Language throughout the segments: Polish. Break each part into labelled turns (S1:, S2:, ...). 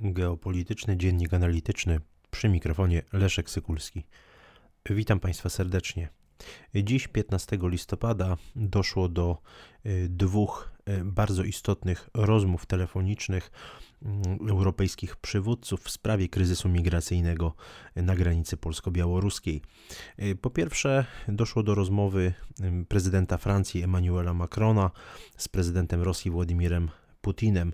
S1: Geopolityczny Dziennik Analityczny przy mikrofonie Leszek Sykulski. Witam Państwa serdecznie. Dziś, 15 listopada, doszło do y, dwóch y, bardzo istotnych rozmów telefonicznych mm, europejskich przywódców w sprawie kryzysu migracyjnego na granicy polsko-białoruskiej. Y, po pierwsze, doszło do rozmowy prezydenta Francji Emmanuela Macrona z prezydentem Rosji Władimirem Putinem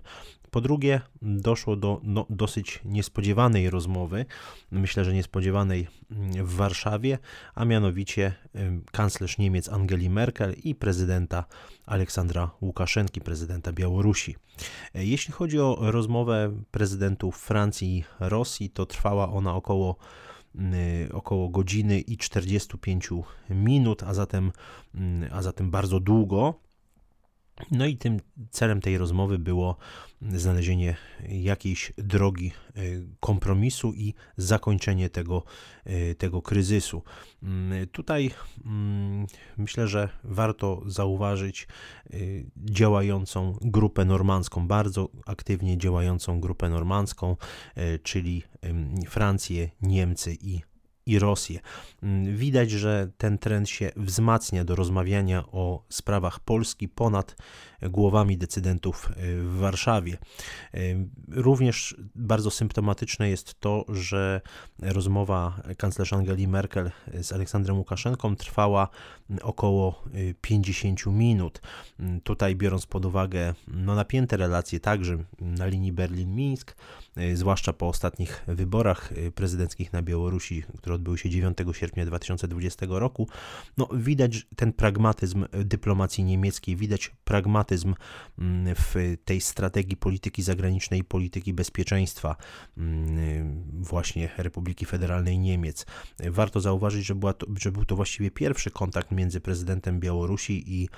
S1: po drugie, doszło do no, dosyć niespodziewanej rozmowy, myślę, że niespodziewanej mm, w Warszawie, a mianowicie kanclerz Niemiec Angeli Merkel i prezydenta Aleksandra Łukaszenki, prezydenta Białorusi. E, jeśli chodzi o rozmowę prezydentów Francji i Rosji, to trwała ona około mm, około godziny i 45 minut, a zatem, mm, a zatem bardzo długo. No i tym celem tej rozmowy było znalezienie jakiejś drogi e, kompromisu i zakończenie tego, e, tego kryzysu. Mm, tutaj mm, myślę, że warto zauważyć e, działającą grupę normandzką, bardzo aktywnie działającą grupę normandzką, czyli Francję, Niemcy i i Rosję. Mm, widać, że ten trend się wzmacnia do rozmawiania o sprawach Polski ponad głowami decydentów y, w Warszawie. Y, również bardzo symptomatyczne jest to, że rozmowa kanclerz Angeli Merkel z Aleksandrem Łukaszenką trwała około 50 y, minut. Tutaj biorąc pod uwagę no, napięte relacje także na linii Berlin-Mińsk, zwłaszcza po ostatnich wyborach prezydenckich na Białorusi, które odbyły się 9 sierpnia 2020 roku, no, widać ten pragmatyzm dyplomacji niemieckiej, widać pragmatyzm mm, w tej strategii polityki zagranicznej i polityki bezpieczeństwa mm, właśnie Republiki Federalnej Niemiec. Warto zauważyć, że, była to, że był to właściwie pierwszy kontakt między prezydentem Białorusi i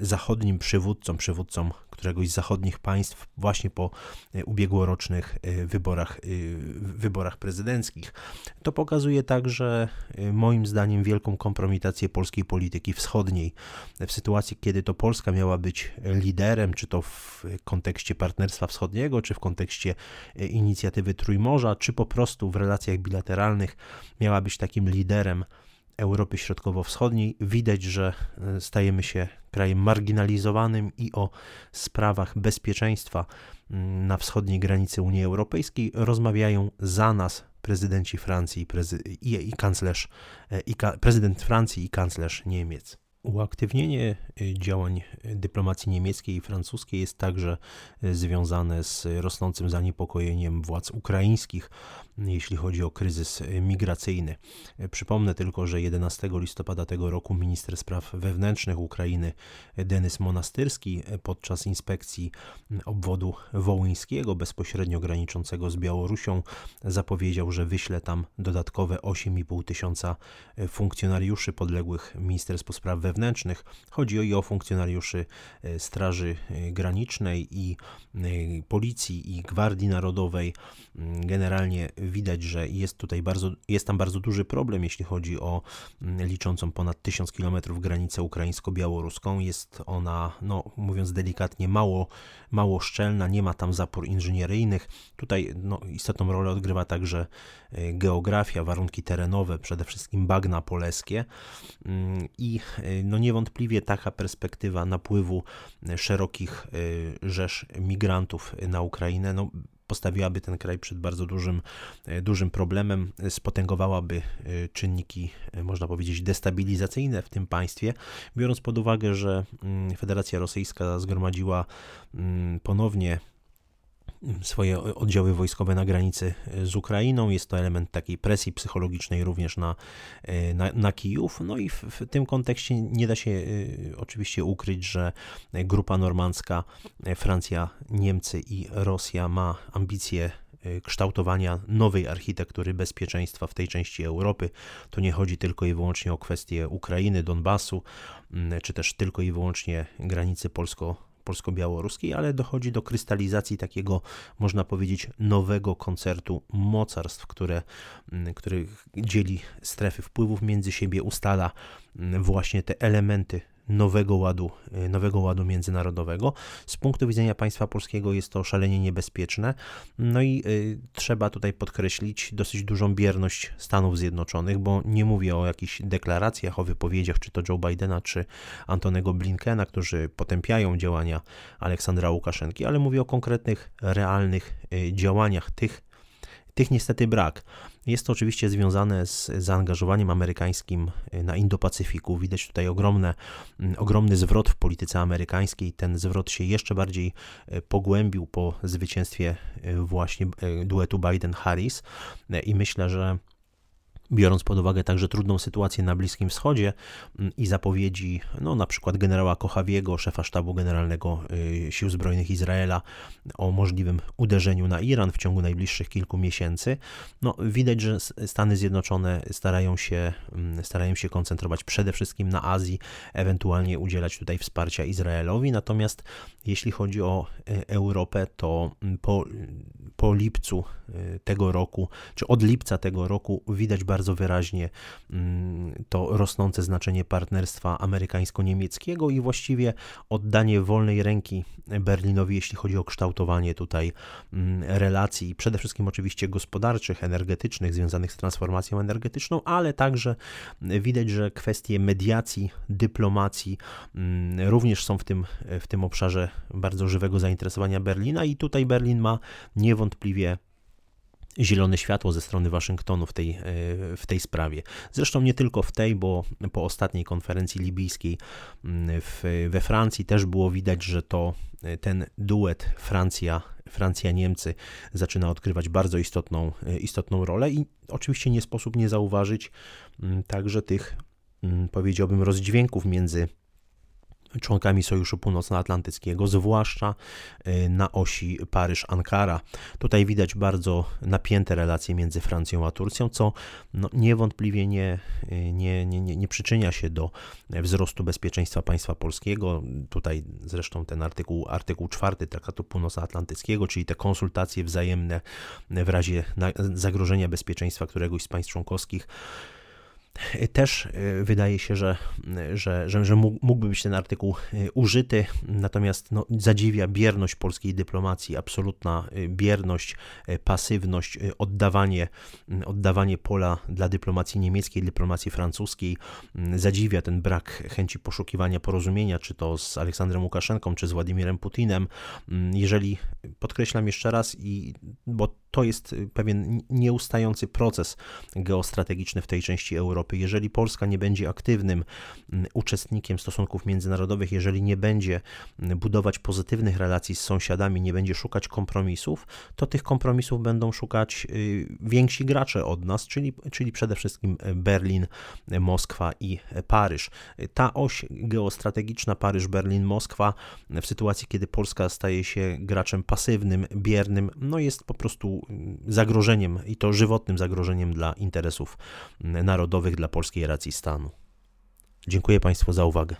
S1: zachodnim przywódcą, przywódcą któregoś z zachodnich państw właśnie po e, ubiegłorocznych e, wyborach, e, wyborach prezydenckich. To pokazuje także moim zdaniem wielką kompromitację polskiej polityki wschodniej. W sytuacji, kiedy to Polska miała być liderem, czy to w kontekście partnerstwa wschodniego, czy w kontekście inicjatywy Trójmorza, czy po prostu w relacjach bilateralnych miała być takim liderem Europy Środkowo-Wschodniej widać, że stajemy się krajem marginalizowanym i o sprawach bezpieczeństwa mm, na wschodniej granicy Unii Europejskiej rozmawiają za nas prezydenci Francji prezy i, i kanclerz, e, i ka prezydent Francji i kanclerz Niemiec. Uaktywnienie y, działań dyplomacji niemieckiej i francuskiej jest także y, związane z rosnącym zaniepokojeniem władz ukraińskich, jeśli chodzi o kryzys y, migracyjny. Przypomnę tylko, że 11 listopada tego roku minister spraw wewnętrznych Ukrainy Denis Monastyrski podczas inspekcji obwodu wołyńskiego, bezpośrednio graniczącego z Białorusią, zapowiedział, że wyśle tam dodatkowe 8,5 tysiąca funkcjonariuszy podległych Ministerstwu Spraw Wewnętrznych. Chodzi o funkcjonariuszy e, Straży e, Granicznej i e, Policji i Gwardii Narodowej. Generalnie widać, że jest tutaj bardzo, jest tam bardzo duży problem, jeśli chodzi o mm, liczącą ponad 1000 km granicę ukraińsko-białoruską. Jest ona, no mówiąc delikatnie, mało, mało szczelna, nie ma tam zapór inżynieryjnych. Tutaj no, istotną rolę odgrywa także geografia, warunki terenowe, przede wszystkim bagna polskie mm, i no niewątpliwie taka perspektywa napływu szerokich y, rzesz migrantów na Ukrainę no, postawiłaby ten kraj przed bardzo dużym, y, dużym problemem, spotęgowałaby y, czynniki, można powiedzieć, destabilizacyjne w tym państwie, biorąc pod uwagę, że mm, Federacja Rosyjska zgromadziła mm, ponownie swoje oddziały wojskowe na granicy e, z Ukrainą. Jest to element takiej presji psychologicznej również na, e, na, na Kijów. No i w, w tym kontekście nie da się e, oczywiście ukryć, że grupa normandzka, Francja, Niemcy i Rosja ma ambicje kształtowania nowej architektury bezpieczeństwa w tej części Europy. To nie chodzi tylko i wyłącznie o kwestię Ukrainy, Donbasu, czy też tylko i wyłącznie granicy polsko polsko-białoruskiej, ale dochodzi do krystalizacji takiego, można powiedzieć, nowego koncertu mocarstw, które, mm, który dzieli strefy wpływów między siebie, ustala mm, właśnie te elementy nowego ładu, nowego ładu międzynarodowego. Z punktu widzenia państwa polskiego jest to szalenie niebezpieczne. No i trzeba tutaj podkreślić dosyć dużą bierność Stanów Zjednoczonych, bo nie mówię o jakichś deklaracjach, o wypowiedziach, czy to Joe Bidena, czy Antonego Blinkena, którzy potępiają działania Aleksandra Łukaszenki, ale mówię o konkretnych, realnych działaniach tych, tych niestety brak. Jest to oczywiście związane z zaangażowaniem amerykańskim na Indo-Pacyfiku. Widać tutaj ogromne, ogromny zwrot w polityce amerykańskiej. Ten zwrot się jeszcze bardziej e, pogłębił po zwycięstwie e, właśnie duetu Biden-Harris i myślę, że biorąc pod uwagę także trudną sytuację na Bliskim Wschodzie mm, i zapowiedzi, no na przykład generała Kochawiego, szefa sztabu generalnego y, Sił Zbrojnych Izraela o możliwym uderzeniu na Iran w ciągu najbliższych kilku miesięcy, no widać, że Stany Zjednoczone starają się, mm, starają się koncentrować przede wszystkim na Azji, ewentualnie udzielać tutaj wsparcia Izraelowi, natomiast jeśli chodzi o y, Europę, to mm, po, po lipcu y, tego roku, czy od lipca tego roku widać bardzo bardzo wyraźnie mm, to rosnące znaczenie partnerstwa amerykańsko-niemieckiego i właściwie oddanie wolnej ręki Berlinowi, jeśli chodzi o kształtowanie tutaj mm, relacji, przede wszystkim oczywiście gospodarczych, energetycznych, związanych z transformacją energetyczną, ale także widać, że kwestie mediacji, dyplomacji mm, również są w tym, w tym obszarze bardzo żywego zainteresowania Berlina i tutaj Berlin ma niewątpliwie zielone światło ze strony Waszyngtonu w tej, e, w tej sprawie. Zresztą nie tylko w tej, bo po ostatniej konferencji libijskiej mm, w, we Francji też było widać, że to e, ten duet Francja, Francja-Niemcy zaczyna odgrywać bardzo istotną, e, istotną rolę i oczywiście nie sposób nie zauważyć mm, także tych, mm, powiedziałbym, rozdźwięków między członkami Sojuszu Północnoatlantyckiego, zwłaszcza y, na osi Paryż-Ankara. Tutaj widać bardzo napięte relacje między Francją a Turcją, co no, niewątpliwie nie, y, nie, nie, nie, przyczynia się do wzrostu bezpieczeństwa państwa polskiego. Tutaj zresztą ten artykuł, artykuł 4 Traktatu Północnoatlantyckiego, czyli te konsultacje wzajemne w razie zagrożenia bezpieczeństwa któregoś z państw członkowskich, też e, wydaje się, że, że, że, że mógłby być ten artykuł e, użyty, natomiast no, zadziwia bierność polskiej dyplomacji, absolutna e, bierność, pasywność, oddawanie, oddawanie pola dla dyplomacji niemieckiej, dyplomacji francuskiej. Zadziwia ten brak chęci poszukiwania porozumienia, czy to z Aleksandrem Łukaszenką, czy z Władimirem Putinem. Jeżeli, podkreślam jeszcze raz, i, bo to jest pewien nieustający proces geostrategiczny w tej części Europy. Jeżeli Polska nie będzie aktywnym mm, uczestnikiem stosunków międzynarodowych, jeżeli nie będzie mm, budować pozytywnych relacji z sąsiadami, nie będzie szukać kompromisów, to tych kompromisów będą szukać y, więksi gracze od nas, czyli, czyli przede wszystkim Berlin, Moskwa i Paryż. Ta oś geostrategiczna Paryż, Berlin, Moskwa w sytuacji, kiedy Polska staje się graczem pasywnym, biernym, no jest po prostu zagrożeniem i to żywotnym zagrożeniem dla interesów narodowych dla polskiej racji stanu. Dziękuję Państwu za uwagę.